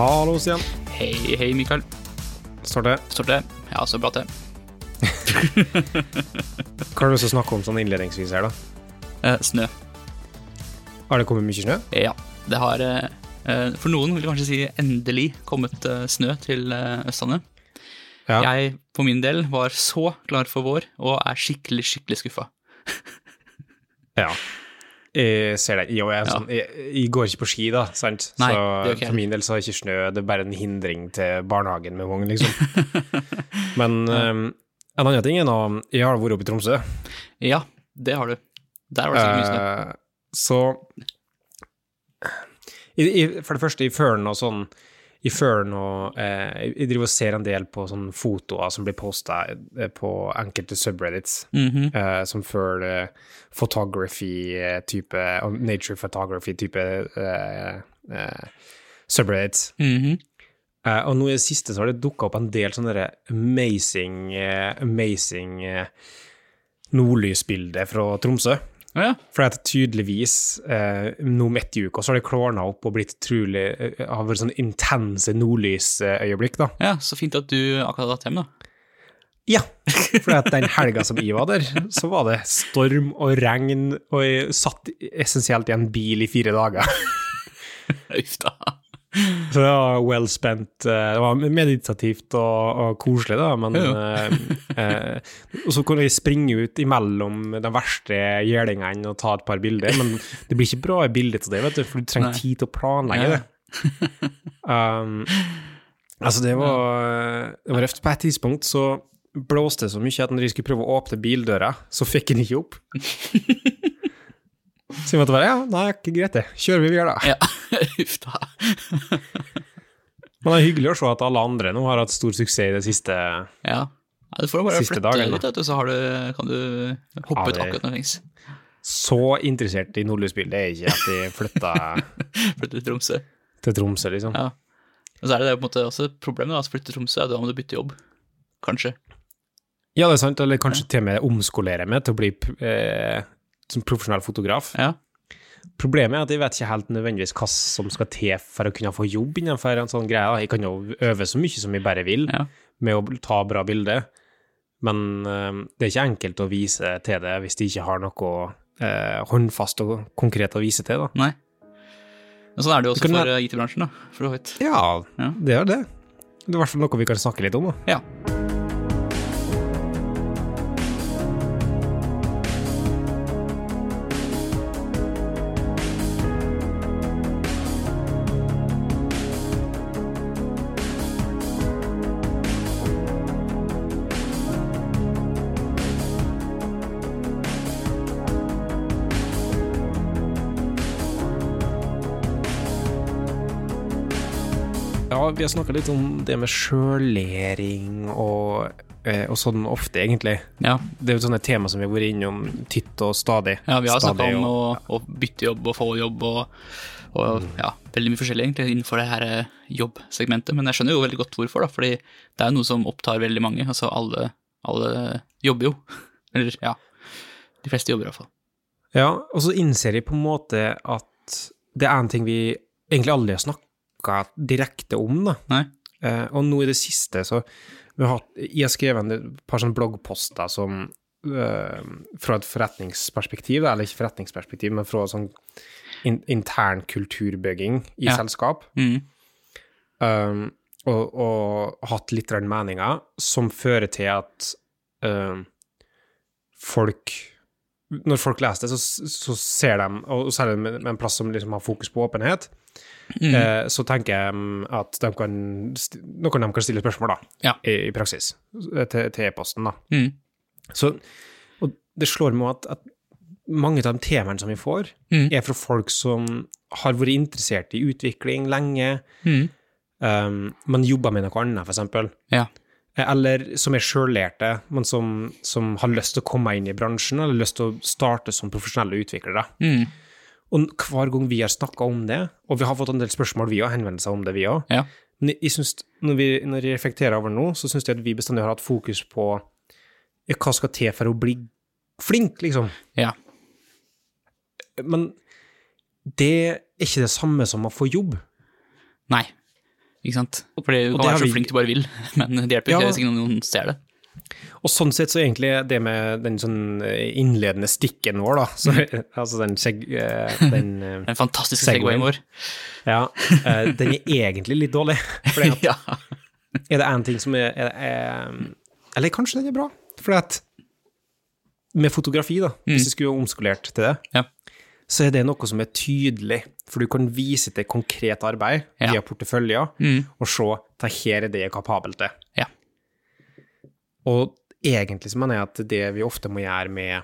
Hallo, Stian. Hei, hei, Mikael. Står det. Står det? Ja, så bra til. Hva har du lyst til å snakke om sånn innledningsvis her, da? Eh, snø. Har det kommet mye snø? Ja, det har eh, eh, For noen vil kanskje si endelig kommet eh, snø til eh, Østlandet. Ja. Jeg for min del var så klar for vår, og er skikkelig, skikkelig skuffa. ja. Jeg ser det. Jeg, er sånn, jeg, jeg går ikke på ski, da, sant? Nei, så jeg. for min del så er ikke snø det er bare en hindring til barnehagen med vogn, liksom. Men um, en annen ting er nå Jeg har vært oppe i Tromsø. Ja, det har du. Der var det sikkert mye snø. Eh, så i, i, For det første, i føren og sånn i Fern og eh, Jeg driver og ser en del på sånne fotoer som blir posta på enkelte subreddits, Mhm. eh, som før eh, photography-type og nature photography-type eh, eh, subreddits. Mhm. Eh, og nå i det siste så har det dukka opp en del sånne amazing, eh, amazing eh, nordlysbilder fra Tromsø. Ja. For at tydeligvis, eh, nå midt i uka, så har det klårna opp og blitt utrolig eh, Har vært sånn intense nordlysøyeblikk, da. ja, så fint at du akkurat har dratt hjem, da. Ja, for at den helga som jeg var der, så var det storm og regn, og jeg satt essensielt i en bil i fire dager. Uff da. Så det var well spent. eh, Det var meditativt og, og koselig, da, men ja. eh, eh, Og så kunne jeg springe ut imellom de verste gjerdingene og ta et par bilder, men det blir ikke bra bilde til det, vet du, for du trenger Nei. tid til å planlegge det. Um, altså, det var, det var røft. På et tidspunkt så blåste det så mye at når de skulle prøve å åpne bildøra, så fikk den ikke opp. Så vi måtte bare Ja, nei, ikke greit, det. Kjører vi videre, da. Ja, uff da. Men det er hyggelig å se at alle andre nå har hatt stor suksess i det siste. Ja. ja du får bare flytte dagen, litt, vet du, så har du, kan du hoppe Ja, ut akkurat når det trengs. Så interessert i nordlysbildet er jeg ikke at de flytta Flytta til Tromsø. til Tromsø, liksom. Ja. Og så er det, det på en måte også problemet, da, flytte til Tromsø, er da må du bytte jobb. Kanskje. Ja, det er sant, eller kanskje til og med omskolere meg til å bli eh, som profesjonell fotograf. Ja. Problemet er at jeg vet ikke helt nødvendigvis hva som skal til for å kunne få jobb innenfor en sånn greie. Jeg kan jo øve så mye som jeg bare vil Ja. med å ta bra bilder, men eh, det er ikke enkelt å vise til det hvis de ikke har noe eh, håndfast og konkret å vise til, da. Nei. Men sånn er det jo også kan for eh, IT-bransjen, da, for så vidt. Ja, Ja. det er det. Det er i hvert fall noe vi kan snakke litt om, da. Ja. Ja, vi har snakka litt om det med sjølering og, eh, og sånn ofte, egentlig. Ja. Det er jo sånne tema som vi har vært innom titt og stadig. ja, vi har snakka om å, å bytte jobb og få jobb og, og ja, veldig mye forskjellig egentlig innenfor det her eh, jobbsegmentet. Men jeg skjønner jo veldig godt hvorfor, da, fordi det er noe som opptar veldig mange. Altså alle, alle jobber jo. Eller ja, de fleste jobber iallfall. Ja, og så innser jeg på en måte at det er en ting vi egentlig aldri har snakka direkte om, da. Nei? Eh, og nå i det siste så vi har Jeg har skrevet et par sånne bloggposter som eh, fra et forretningsperspektiv, eller ikke forretningsperspektiv, men fra sånn in, intern kulturbygging i Ja. selskap. Mm. um, og, og hatt litt meninger som fører til at um, folk Når folk leser det, så, så ser de, og særlig med, med en plass som liksom har fokus på åpenhet, Mm. eh, så tenker jeg mm, at de kan, noen av dem kan stille spørsmål, da, Ja. i, i praksis, eh, til, e-posten, da. Mm. Så, og det slår meg at, at mange av de temaene som vi får, Mm. er fra folk som har vært interessert i utvikling lenge, Mm. um, men jobber med noe annet, eksempel. Ja. Eller som er sjøllærte, men som, som har lyst til å komme inn i bransjen, eller lyst til å starte som profesjonelle utviklere. Mm. Og hver gang vi har snakka om det, og vi har fått en del spørsmål, vi har henvendelser om det, vi òg, Ja. men jeg synes, når, vi, når jeg reflekterer over det nå, så syns jeg at vi bestandig har hatt fokus på hva skal til for å bli flink, liksom. Ja. Men det er ikke det samme som å få jobb. Nei. Ikke sant? Fordi du kan være så flink du bare vil, men det hjelper ikke Ja. hvis ikke noen ser det. Og sånn sett så egentlig det med den sånn eh, innledende stikken vår, da, så, altså den, seg, eh, den eh, Den fantastiske Segwayen. vår. Ja, den er egentlig litt dårlig. For ja. er det én ting som er, er, er Eller kanskje den er bra. For at med fotografi, da, hvis jeg skulle omskolert til det, Ja. så er det noe som er tydelig. For du kan vise til konkret arbeid Ja. via porteføljer, Mm. og se at her er det jeg er kapabel til. Ja. Og egentlig så mener jeg at det vi ofte må gjøre med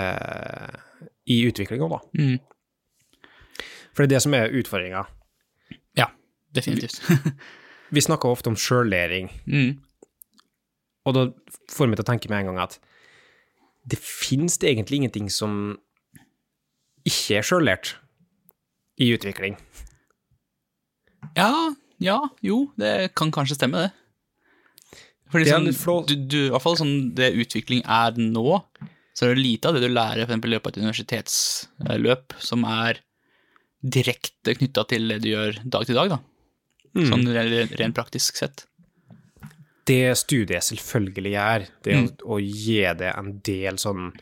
eh, i utviklinga, da. Mm. For det er det som er utfordringa. ja, definitivt. Vi snakker ofte om sjøllæring, mm. og da får meg til å tenke med en gang at det finnes egentlig ingenting som ikke er sjøllært i utvikling. Ja, ja, jo, det kan kanskje stemme, det. Fordi sånn, du, du, i hvert fall sånn det utvikling er nå, så er det lite av det du lærer for eksempel i løpet av et universitetsløp som er direkte knytta til det du gjør dag til dag, da. Mm. Sånn re- rent praktisk sett. Det studiet selvfølgelig gjør, det Mm. å, å gi det en del sånn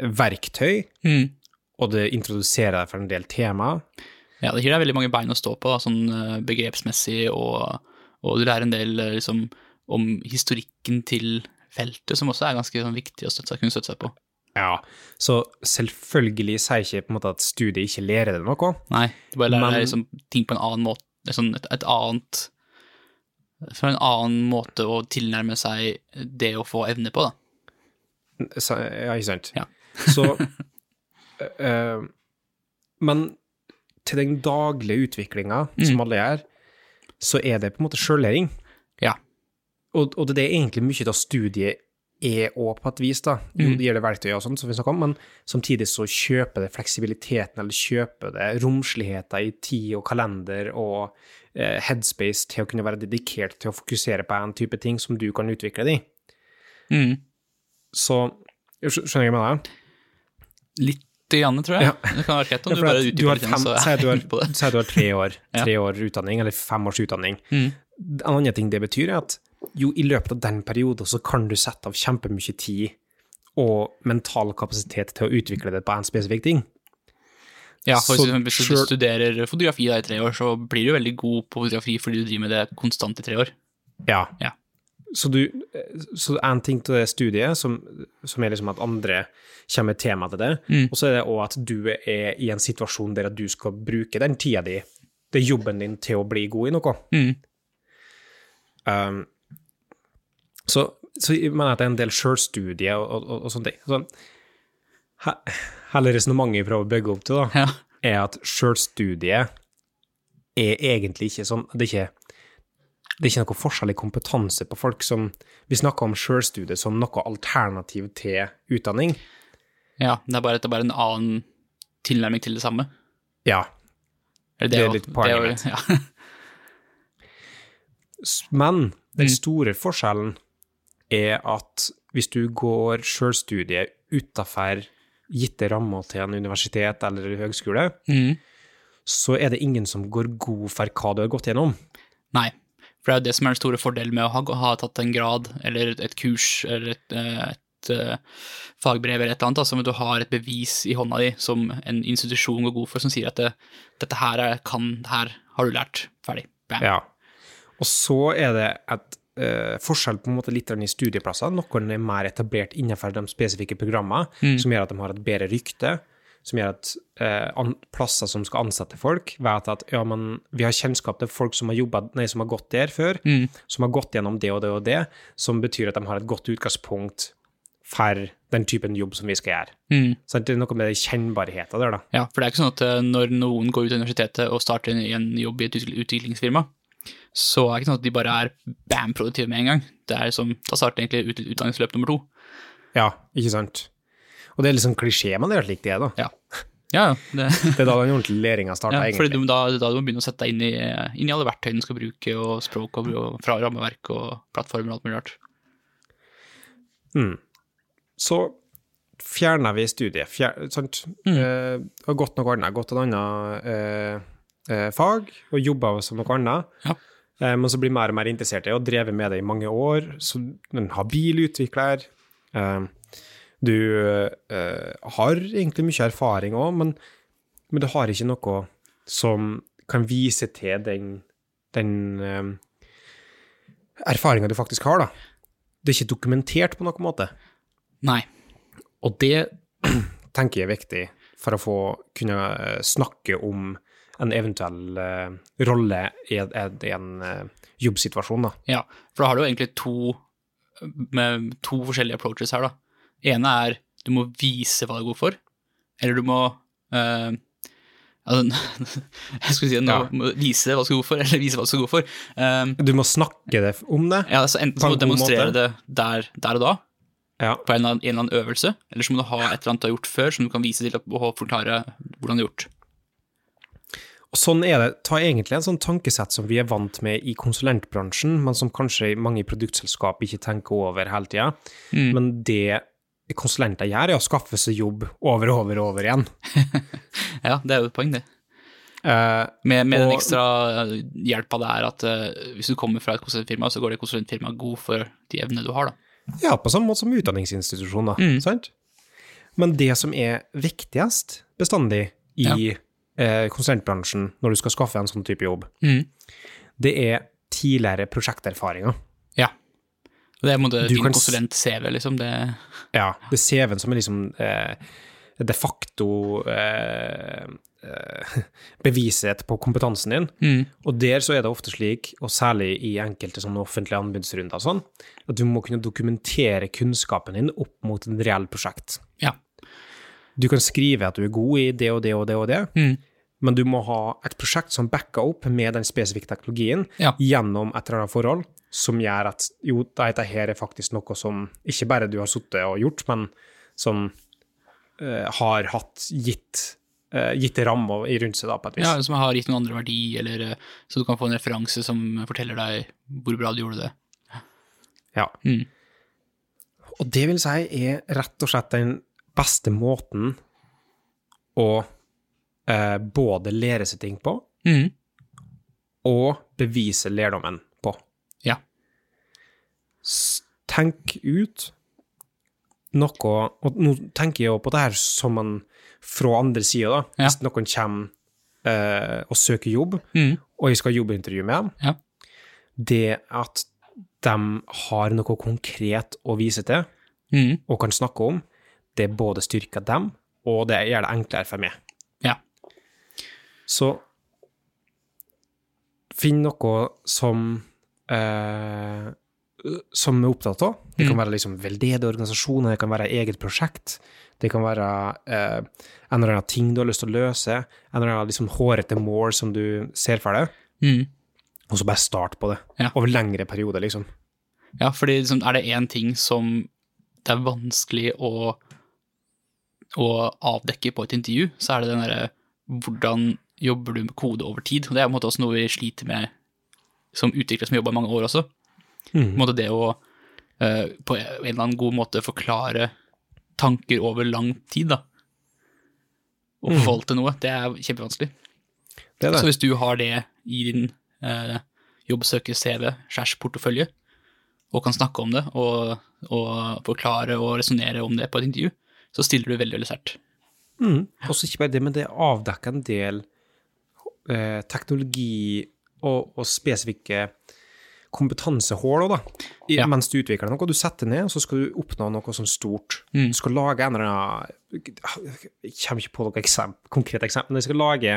verktøy, Mm. og det introduserer deg for en del tema. Ja, det gir deg veldig mange bein å stå på, da, sånn eh, begrepsmessig, og, og du lærer en del eh, liksom, om historikken til feltet, som også er ganske sånn, viktig å støtte kunne støtte seg på. Ja, så selvfølgelig sier ikke på en måte at studiet ikke lærer deg noe. Nei, du bare lærer Men- liksom, ting på en annen måte, liksom et, et annet For en annen måte å tilnærme seg det å få evne på, da. Så, ja, ikke sant? Ja. Så eh, Men til den daglige utviklinga som Mm. alle gjør, så er det på en måte sjøllæring. Ja. Og, og det er egentlig mye av studiet er òg på et vis, da. Jo, Mm. det gjelder verktøy og sånn, som vi snakker om, men samtidig så kjøper det fleksibiliteten, eller kjøper det romsligheten i tid og kalender og eh, headspace til å kunne være dedikert til å fokusere på en type ting som du kan utvikle det i. Mm. Så Skjønner jeg hva jeg mener? Litt grann, tror jeg. Ja. Det kan være greit om Ja, du bare utdyper litt, si at du har, du tre år, Ja. tre år utdanning, eller fem års utdanning. Mm. En annen ting det betyr, er at jo, i løpet av den perioden så kan du sette av kjempemye tid og mental kapasitet til å utvikle det på en spesifikk ting. Ja, for Så hvis du selv- studerer fotografi da, i tre år, så blir du veldig god på fotografi fordi du driver med det konstant i tre år. Ja. Ja. Så, du, så en ting til det studiet, som, som er liksom at andre kommer med tema til det, Mm. og så er det òg at du er i en situasjon der at du skal bruke den tida di, det er jobben din, til å bli god i noe. Mm. Um, så, så jeg mener at det er en del sjølstudie og, og, og, sånne ting. Sånn, he, hele resonnementet vi prøver å bygge opp til, da, Ja. er at sjølstudiet er egentlig ikke sånn Det er ikke, det er ikke noe forskjell i kompetanse på folk som Vi snakker om sjølstudie som noe alternativ til utdanning. ja, det er bare, det er bare en annen tilnærming til det samme. Ja, Eller Det er litt poenget mitt. Ja. Men den Mm. store forskjellen er at hvis du går sjølstudiet utafor gitte rammer til en universitet eller høgskole, mm. så er det ingen som går god for hva du har gått gjennom. Nei, for det er jo det som er den store fordelen med å ha, ha tatt en grad, eller et, et kurs, eller et, eh, et eh, fagbrev eller et eller annet, altså at du har et bevis i hånda di som en institusjon går god for, som sier at det, dette her er, kan, her har du lært, ferdig, bam. Ja. Og så er det et eh, forskjell på en måte litt i studieplasser. Noen er mer etablert innenfor de spesifikke programmene, som gjør at de har et bedre rykte, som gjør at eh, plasser som skal ansette folk, vet at ja, men vi har kjennskap til folk som har, jobbet, nei, som har gått der før, som har gått gjennom det og det og det, som betyr at de har et godt utgangspunkt for den typen jobb som vi skal gjøre. Mm. Så det er noe med kjennbarheten der, da. Ja, for det er ikke sånn at eh, når noen går ut av universitetet og starter en jobb i et utviklingsfirma, så er det ikke sånn at de bare er bam produktive med en gang. Det er liksom, Da starter egentlig ut, utdanningsløp nummer to. Ja, ikke sant? Og det er litt sånn klisjé, men det er litt det, da. Ja, ja. Det, Det er da den ordentlige læringa starter, ja fordi egentlig. du, da, da du må begynne å sette deg inn i, inn i alle verktøyene du skal bruke, og språk og, og fra rammeverk og plattformer og alt mulig rart. Mm. Så fjerner vi studiet, fjer, sant? Mm. Eh, og gått noe annet, gått et annet eh, eh, fag, og jobba som noe annet. Ja. Eh, men så blir mer og mer interessert i og drevet med det i mange år. Så en habil utvikler. Eh, du eh, har egentlig mye erfaring òg, men, men du har ikke noe som kan vise til den, den eh, erfaringa du faktisk har, da. Det er ikke dokumentert på noen måte. Nei. Og det tenker jeg er viktig for å få kunne eh, snakke om en eventuell uh, rolle i en, i en uh, jobbsituasjon, da. Ja, for da har du egentlig to, med to forskjellige approaches her, da. ene er du må vise hva du er god for, eller du må uh, altså, Jeg skulle si nå, Ja. vise hva du er god for, eller vise hva du er god for. Um, Du må snakke det om det. ja, altså Enten så må du demonstrere måte. det der, der og da, Ja. på en eller, annen, en eller annen øvelse, eller så må du ha et eller annet du har gjort før, som du kan vise til og forklare hvordan du har gjort. Og sånn er det. Ta egentlig en sånn tankesett som vi er vant med i konsulentbransjen, men som kanskje mange i produktselskap ikke tenker over hele tida. Mm. Men det konsulenter gjør, er å skaffe seg jobb over og over og over igjen. Ja, det er jo et poeng, det. Uh, Med, med den ekstra eh, hjelpa det er at uh, hvis du kommer fra et konsulentfirma, så går det konsulentfirmaet god for de evnene du har, da. Ja, på samme måte som utdanningsinstitusjoner. Mm. Sant? Men det som er viktigst bestandig i Ja. Eh, konsulentbransjen når du skal skaffe en sånn type jobb, Mm. det er tidligere prosjekterfaringer. Ja. Det er på en måte din konsulent-CV, liksom. Det, Ja, det er CV-en som er liksom eh, de facto eh, eh, beviset på kompetansen din. mm. Og der så er det ofte slik, og særlig i enkelte sånne offentlige anbudsrunder sånn, at du må kunne dokumentere kunnskapen din opp mot et reelt prosjekt. Ja. Du kan skrive at du er god i det og det og det og det, Mm. Men du må ha et prosjekt som backer opp med den spesifikke teknologien Ja. gjennom et eller annet forhold som gjør at jo, dette her er faktisk noe som ikke bare du har sittet og gjort, men som uh, har hatt gitt, uh, gitt rammer i rundt seg, da, på et vis. ja, som har gitt noen andre verdi, eller eh, så du kan få en referanse som forteller deg hvor bra du gjorde det. Ja. Mm. Og det vil si er rett og slett den beste måten å eh, både lære seg ting på, Mm. og bevise lærdommen på. Ja. Tenk ut noe Og nå tenker jeg jo på det her som en fra andre sida, da. Ja. Hvis noen kommer eh, og søker jobb, Mm. og jeg skal jobbintervju med dem, Ja. det at de har noe konkret å vise til, Mm. og kan snakke om, det både styrker dem, og det gjør det enklere for meg. Så finn noe som eh, som er opptatt av. Det kan være liksom veldedige organisasjoner, det kan være eget prosjekt, det kan være eh, en eller annen ting du har lyst til å løse, en eller annen liksom hårete mål som du ser for deg, Mm. og så bare start på det. Ja. Over lengre perioder, liksom. Ja, fordi liksom, er det én ting som det er vanskelig å, å avdekke på et intervju, så er det den derre hvordan jobber du med kode over tid? Og det er på en måte også noe vi sliter med som utviklere som jobber i mange år også. På en måte det å uh, på en eller annen god måte forklare tanker over lang tid, da. Og til noe, det er kjempevanskelig. Det er det. Så hvis du har det i din uh, jobbsøker-CV, skjærs portefølje, og kan snakke om det, og, og forklare og resonnere om det på et intervju, så stiller du veldig, veldig sterkt. Mm. Også ikke bare det, men det avdekker en del eh, teknologi og, og spesifikke kompetansehull da. I, Ja. Mens du utvikler noe. Du setter ned, og så skal du oppnå noe sånn stort. Mm. Du skal lage en eller annen Jeg kommer ikke på noe eksempel, konkret eksempel, men jeg skal lage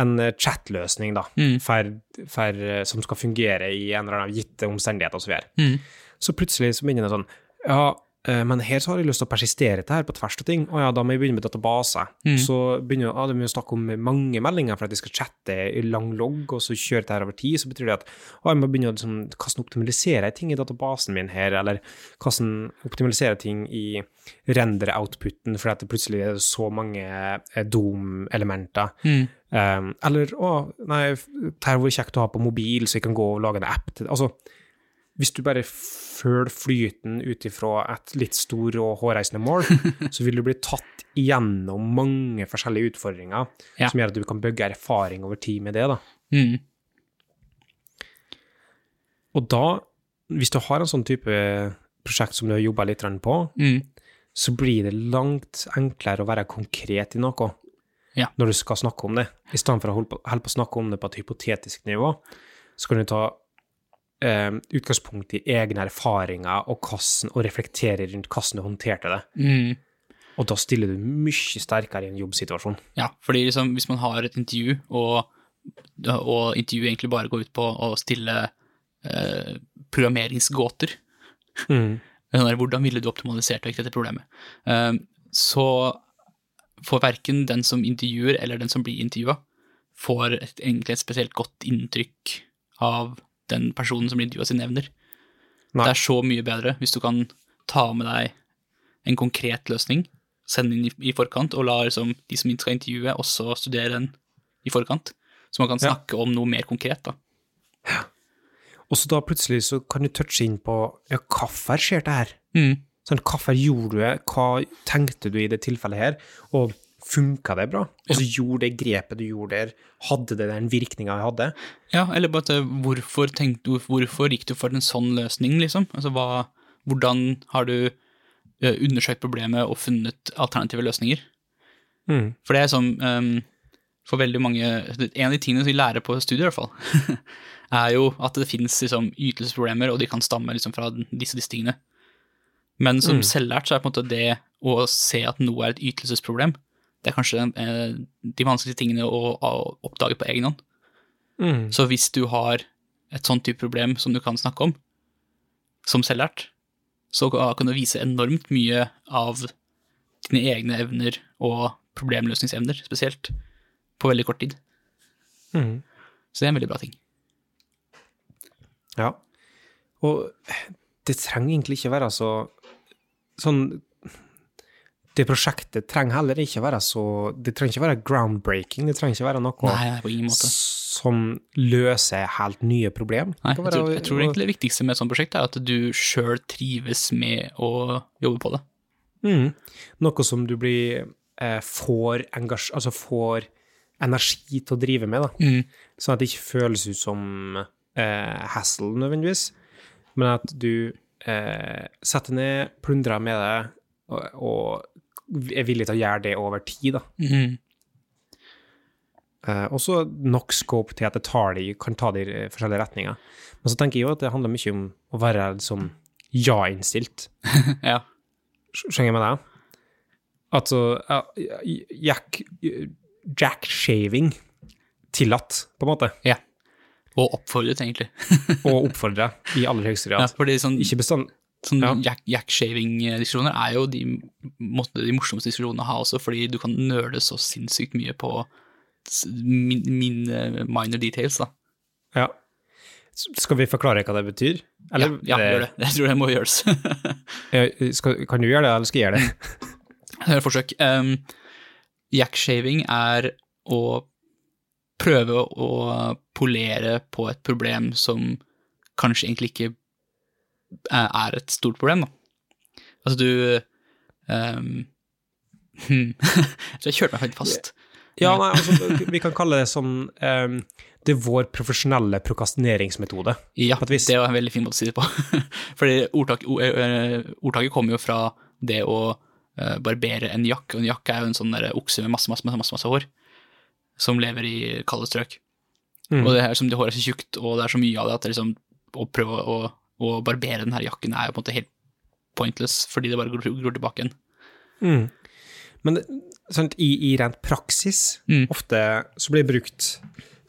en eh, chatløsning da, Mm. for, for, eh, som skal fungere i en eller annen gitte omstendighet og så videre. Mm. Så plutselig så begynner det sånn Ja, men her så har jeg lyst til å persistere dette her på tvers av ting. Å ja, da må jeg begynne med database. Mm. Så begynner ja, de må snakke om mange meldinger for at jeg skal chatte i lang logg, og så kjøre dette her over tid. Så betyr det at ah, jeg må begynne å liksom, hvordan optimalisere ting i databasen min her, eller hvordan optimalisere ting i render-outputen, for at det plutselig er så mange eh, DOM-elementer. Mm. Um, eller å, nei, det her var kjekt å ha på mobil, så jeg kan gå og lage en app til det. Altså, hvis du bare følger flyten ut ifra et litt stor og hårreisende mål, så vil du bli tatt igjennom mange forskjellige utfordringer Ja. som gjør at du kan bygge erfaring over tid med det. da. Mm. Og da, hvis du har en sånn type prosjekt som du har jobba litt på, Mm. så blir det langt enklere å være konkret i noe Ja. når du skal snakke om det. I stedet for å holde på, holde på å snakke om det på et hypotetisk nivå, så kan du ta eh, utgangspunkt i egne erfaringer og, hvordan, og reflektere rundt hvordan du håndterte det. Mm. Og da stiller du mye sterkere i en jobbsituasjon. Ja, fordi liksom, hvis man har et intervju, og, og intervjuet egentlig bare går ut på å stille eh, programmeringsgåter, Mm. sånn hvordan ville du optimalisert vekk dette problemet, eh, så får verken den som intervjuer eller den som blir intervjua, får et, egentlig et spesielt godt inntrykk av den personen som blir intervjua sine evner. Nei. Det er så mye bedre hvis du kan ta med deg en konkret løsning, sende inn i, i forkant, og la liksom, de som skal intervjue, også studere den i forkant. Så man kan Ja. snakke om noe mer konkret, da. Og så da plutselig så kan du touche inn på ja, hvorfor skjer det her? Mm. Sånn, hvorfor gjorde du det? Hva tenkte du i det tilfellet her? Og funka det bra? Og så gjorde det grepet du gjorde der, hadde det den virkninga jeg hadde? Ja, eller bare at, hvorfor, tenkte, hvorfor gikk du for en sånn løsning, liksom? Altså, hva, hvordan har du eh, undersøkt problemet og funnet alternative løsninger? Mm. For det er sånn um, For veldig mange En av de tingene som vi lærer på studiet, i hvert fall, er jo at det finnes liksom, ytelsesproblemer, og de kan stamme liksom, fra disse, disse tingene. Men som Mm. selvlært så er på en måte det å se at noe er et ytelsesproblem, det er kanskje eh, de vanskeligste tingene å, å oppdage på egen hånd. Mm. Så hvis du har et sånt type problem som du kan snakke om, som selvlært, så kan du vise enormt mye av dine egne evner og problemløsningsevner, spesielt, på veldig kort tid. Mm. Så det er en veldig bra ting. Ja. Og det trenger egentlig ikke være så sånn Det prosjektet trenger heller ikke være så Det trenger ikke være groundbreaking. Det trenger ikke være noe Nei, som løser helt nye problem. Nei, jeg tror, jeg tror egentlig det viktigste med et sånt prosjekt er at du sjøl trives med å jobbe på det. Mm. Noe som du blir eh, får, engasj, altså får energi til å drive med, da. Sånn at det ikke føles ut som eh, hassle nødvendigvis, men at du eh, setter ned, plundrer med det, og, og er villig til å gjøre det over tid, da. Mm. Uh, også nok scope til at det tar de, kan ta de i forskjellige retninger. Men så tenker jeg jo at det handler mye om å være liksom ja-innstilt. Ja. Skjønner jeg med deg? Altså, uh, jack, jack-shaving tillatt, på en måte, ja. Og oppfordret, egentlig. og oppfordre i aller høyeste Ja, grad. fordi sånn, Ikke bestand... sånn ja. jack- jack-shaving-diskusjoner er jo de, måtte, de morsomste diskusjonene å ha også, fordi du kan nøle så sinnssykt mye på min, min eh, minor details, da. Ja. Skal vi forklare hva det betyr? ja, ja gjør det. Jeg tror det må gjøres. Kan du gjøre det, eller skal jeg gjøre det? Jeg gjør et forsøk. Um, Jack-shaving er å prøve å polere på et problem som kanskje egentlig ikke er et stort problem, da. Altså, du um. Så jeg kjørte meg faktisk fast. Ja, nei, altså, vi kan kalle det sånn um, Det er vår profesjonelle prokastineringsmetode. Ja, det var en veldig fin måte å si det på. Fordi ordtak, eh, ordtaket kommer jo fra det å eh, barbere en jakk, og en jakk er jo en sånn der okse med masse, masse, masse, masse, hår, som lever i kalde strøk. Mm. Og det er som det håret er så tjukt, og det er så mye av det at det liksom, å prøve å, å barbere denne jakken er jo på en måte helt pointless, fordi det bare gror, gror tilbake igjen. Mm. Men det- i, i rent praksis, Mm. ofte så blir det brukt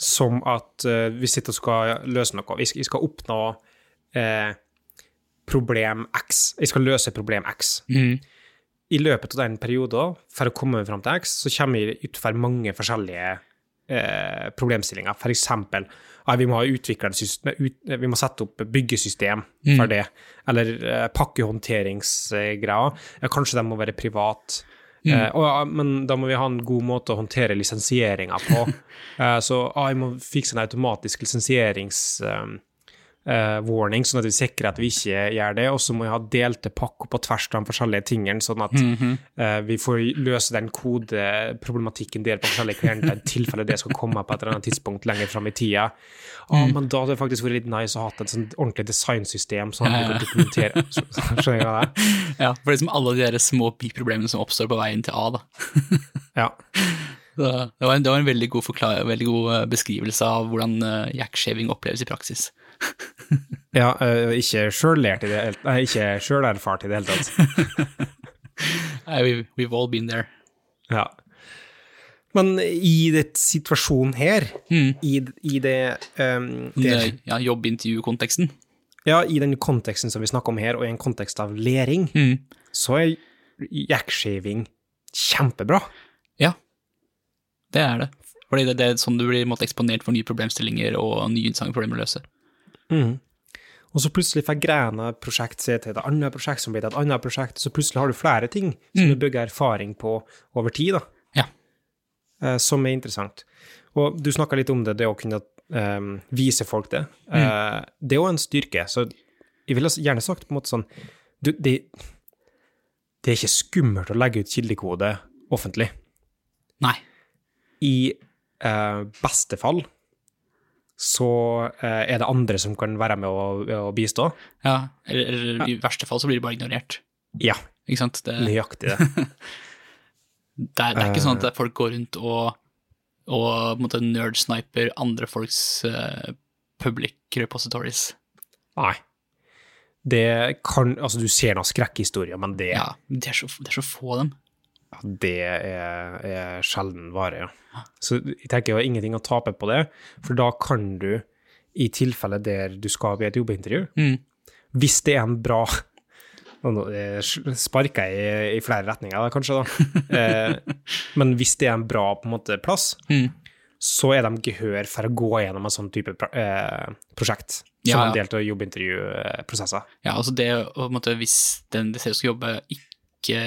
som at uh, vi sitter og skal løse noe. Vi skal, vi skal oppnå eh, problem X. Jeg skal løse problem X. Mm. I løpet av den perioden, for å komme fram til X, så kommer vi utfor mange forskjellige eh, problemstillinger. For eksempel, vi må ha system, ut, vi må sette opp byggesystem for det, eller eh, pakkehåndteringsgreier. Ja, kanskje de må være privat. Eh, og, men da må vi ha en god måte å håndtere lisensieringa på. eh, så vi jeg må fikse en automatisk lisensierings... Eh, eh, warning, sånn at vi sikrer at vi ikke gjør det. Og så må vi ha delte pakker på tvers av de forskjellige tingene, sånn at mm -hmm. uh, vi får løse den kodeproblematikken der på forskjellige klienter, i tilfelle det skal komme på et eller annet tidspunkt lenger fram i tida. Ah, Men da hadde det faktisk vært litt nice å ha et sånt ordentlig designsystem, sånn at vi kan dokumentere Skjønner du det er? Ja, for liksom alle de der små biproblemene som oppstår på veien til A, da. Ja. Det, var en, det var en veldig god, veldig god eh, beskrivelse av hvordan uh, jackshaving oppleves i praksis. ja eh, ikke sjøllært i det Nei, ikke sjølerfart i det hele tatt. Nei, we, we've all been there. Ja. Men i det situasjonen her, Mm. i, i det, um, Det, ja, jobbintervjukonteksten. Ja, i den konteksten som vi snakker om her, og i en kontekst av læring, Mm. så er jackshaving kjempebra. Ja, det er det. Fordi det, det er sånn du blir måtte, eksponert for nye problemstillinger og nye interessante problemer å løse. Og så plutselig får grena prosjekt se til et annet prosjekt som blir til et annet prosjekt, så plutselig har du flere ting som du bygger erfaring på over tid, da, Ja. eh, som er interessant. Og du snakka litt om det, det å kunne eh, vise folk det. Eh, det er jo en styrke, så jeg ville gjerne sagt på en måte sånn du, det, det er ikke skummelt å legge ut kildekode offentlig. Nei. I eh, beste fall så eh, er det andre som kan være med å, å bistå. Ja, eller, eller i verste fall så blir de bare ignorert. Ja, Ikke sant? Det, nøyaktig det. det, er, det er ikke sånn at folk går rundt og, og nerdsniper andre folks uh, public repositories. Nei. Det kan Altså, du ser noen skrekkhistorier, men det, Ja, det er så, det er så få av dem. Det er, er sjelden vare, ja. Så jeg tenker jo ingenting å tape på det, for da kan du, i tilfelle der du skal i et jobbintervju, Mm. hvis det er en bra Nå sparker jeg i, i flere retninger, da, kanskje, da. Eh, men hvis det er en bra på en måte, plass, Mm. så er de gehør for å gå gjennom en sånn type eh, prosjekt. Som Ja, en ja. del av jobbintervjuprosesser. Ja, altså det å på en måte, Hvis den de ser skal jobbe, ikke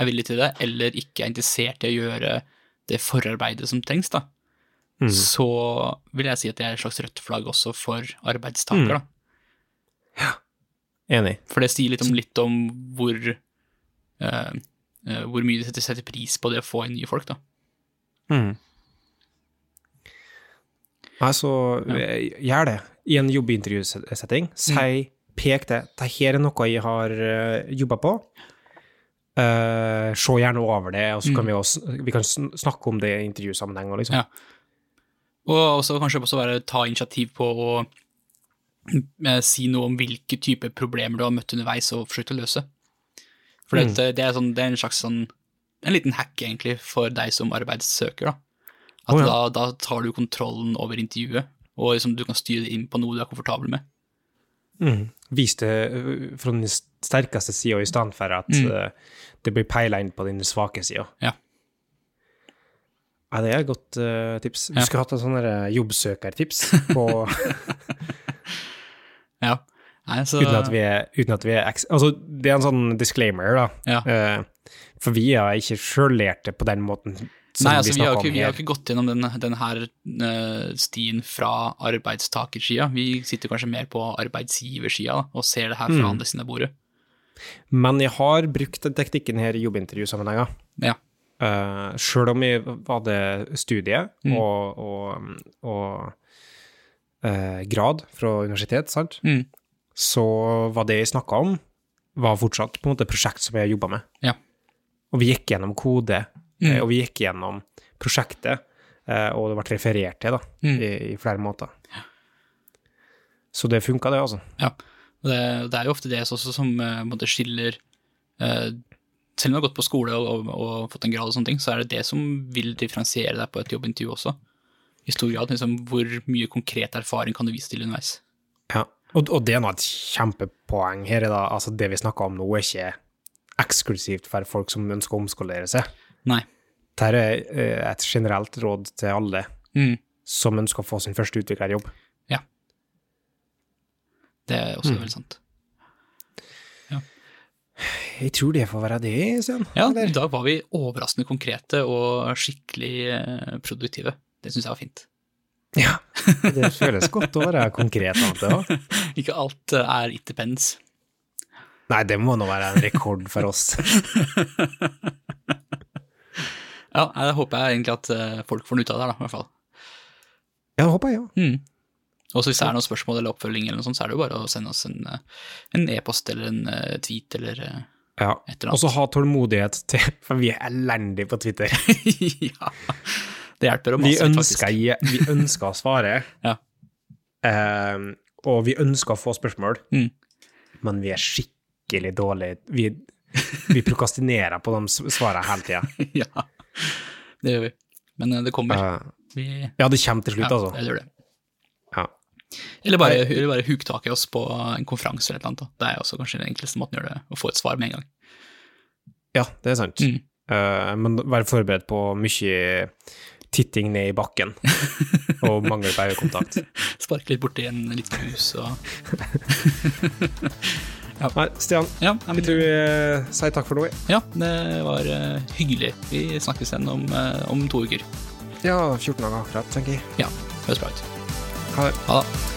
er villig til det, eller ikke er interessert i å gjøre det forarbeidet som trengs, da, Mm. så vil jeg si at det er et slags rødt flagg også for arbeidstaker. Mm. da. Enig. For det sier litt om, litt om hvor, uh, uh, hvor mye de setter, pris på det å få inn nye folk. da. Mm. Nei, så eh, gjør det. I en jobbintervjusetting, si, pek det. Dette er noe jeg har jobba på. Eh, se gjerne over det, og så kan vi, også, vi kan snakke om det i intervjusammenheng. Liksom. Ja. Og også kanskje også være, ta initiativ på å eh, si noe om hvilke typer problemer du har møtt underveis og forsøkt å løse. For Mm. det, det, er sånn, det er en slags sånn, en liten hack egentlig for deg som arbeidssøker. da. At oh, ja. da, da tar du kontrollen over intervjuet, og liksom du kan styre det inn på noe du er komfortabel med. Mm. Det eh, fra den sterkeste sida, i stand for at Mm. eh, det blir peila inn på den svake sida. Ja. Ja, det er et godt uh, tips. Du Ja. skulle hatt et sånt jobbsøkertips på Ja. Nei, så, uten at vi er, uten at vi er Altså, det er en sånn disclaimer, da. Ja. Uh, for vi er ikke sjøllærte på den måten Nei, altså, vi vi, har ikke, vi har ikke gått gjennom den, den her uh, stien fra arbeidstakersida. Vi sitter kanskje mer på arbeidsgiversida og ser det her fra Mm. andre siden av bordet. Men jeg har brukt den teknikken her i jobbintervjusammenhenger. Ja. Uh, Sjøl om jeg hadde studie Mm. og, og, og uh, grad fra universitet, sant, Mm. så var det jeg snakka om, var fortsatt på en måte prosjekt som jeg jobba med. Ja. Og vi gikk gjennom kode, Mm. eh, og vi gikk gjennom prosjektet, eh, og det ble referert til da, Mm. i, i flere måter. Så det funka, det, altså. Ja, det, det er jo ofte det som eh, måte skiller eh, Selv om du har gått på skole og, og, og fått en grad, og sånne ting, så er det det som vil differensiere deg på et jobbintervju også. I stor grad. Liksom, hvor mye konkret erfaring kan du vise til underveis? Ja. Og, og det er nå et kjempepoeng her. er Da, altså det vi snakker om nå, er ikke eksklusivt for folk som ønsker å omskolere seg. Nei. Dette er eh, et generelt råd til alle Mm, som ønsker å få sin første utviklerjobb. Ja. det er også veldig sant. Jeg tror det får være det, Sian. Ja, i dag var vi overraskende konkrete og skikkelig eh, produktive. Det syns jeg var fint. Ja, det føles godt å være konkret. Også. Ikke alt eh, er it depends. Nei, det må nå være en rekord for oss. Ja, det håper jeg egentlig at eh, folk får noe ut av det, her, da, i hvert fall. Ja, det håper jeg, ja. Mm. Og hvis det er noen spørsmål eller oppfølging, eller noe sånt, så er det jo bare å sende oss en e-post e-post eller en eh, tweet eller eh, ja. Et eller annet. Og så ha tålmodighet til For vi er elendige på Twitter. Ja. Det hjelper å Vi mase litt, ønsker, faktisk. vi ønsker å svare, Ja. Ehm, og vi ønsker å få spørsmål, Mm. men vi er skikkelig dårlige. Vi, vi prokastinerer på de svarene hele tida. ja, det gjør vi. Men eh, det kommer. Vi, ja, det kommer til slutt, ja, altså. det gjør det. Ja. Eller bare, eller bare huktak i oss på en konferanse eller et eller annet. da. Det er også kanskje den enkleste måten å gjøre det, å få et svar med en gang. ja, det er sant. Mm. Uh, men vær forberedt på mye titting ned i bakken og mangel på øyekontakt. Sparke litt borti en liten hus og Nei, Stian, Ja, jeg men, tror vi eh, sier takk for nå. ja det var eh, hyggelig. Vi snakkes igjen om, eh, om to uker. Ja, 14 dager akkurat, tenker jeg. Ja, høres bra ut. Ha det. Ha det.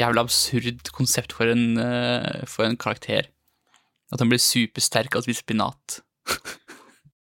Jævla absurd konsept for en, eh, for en karakter. At han blir supersterk av å spise spinat.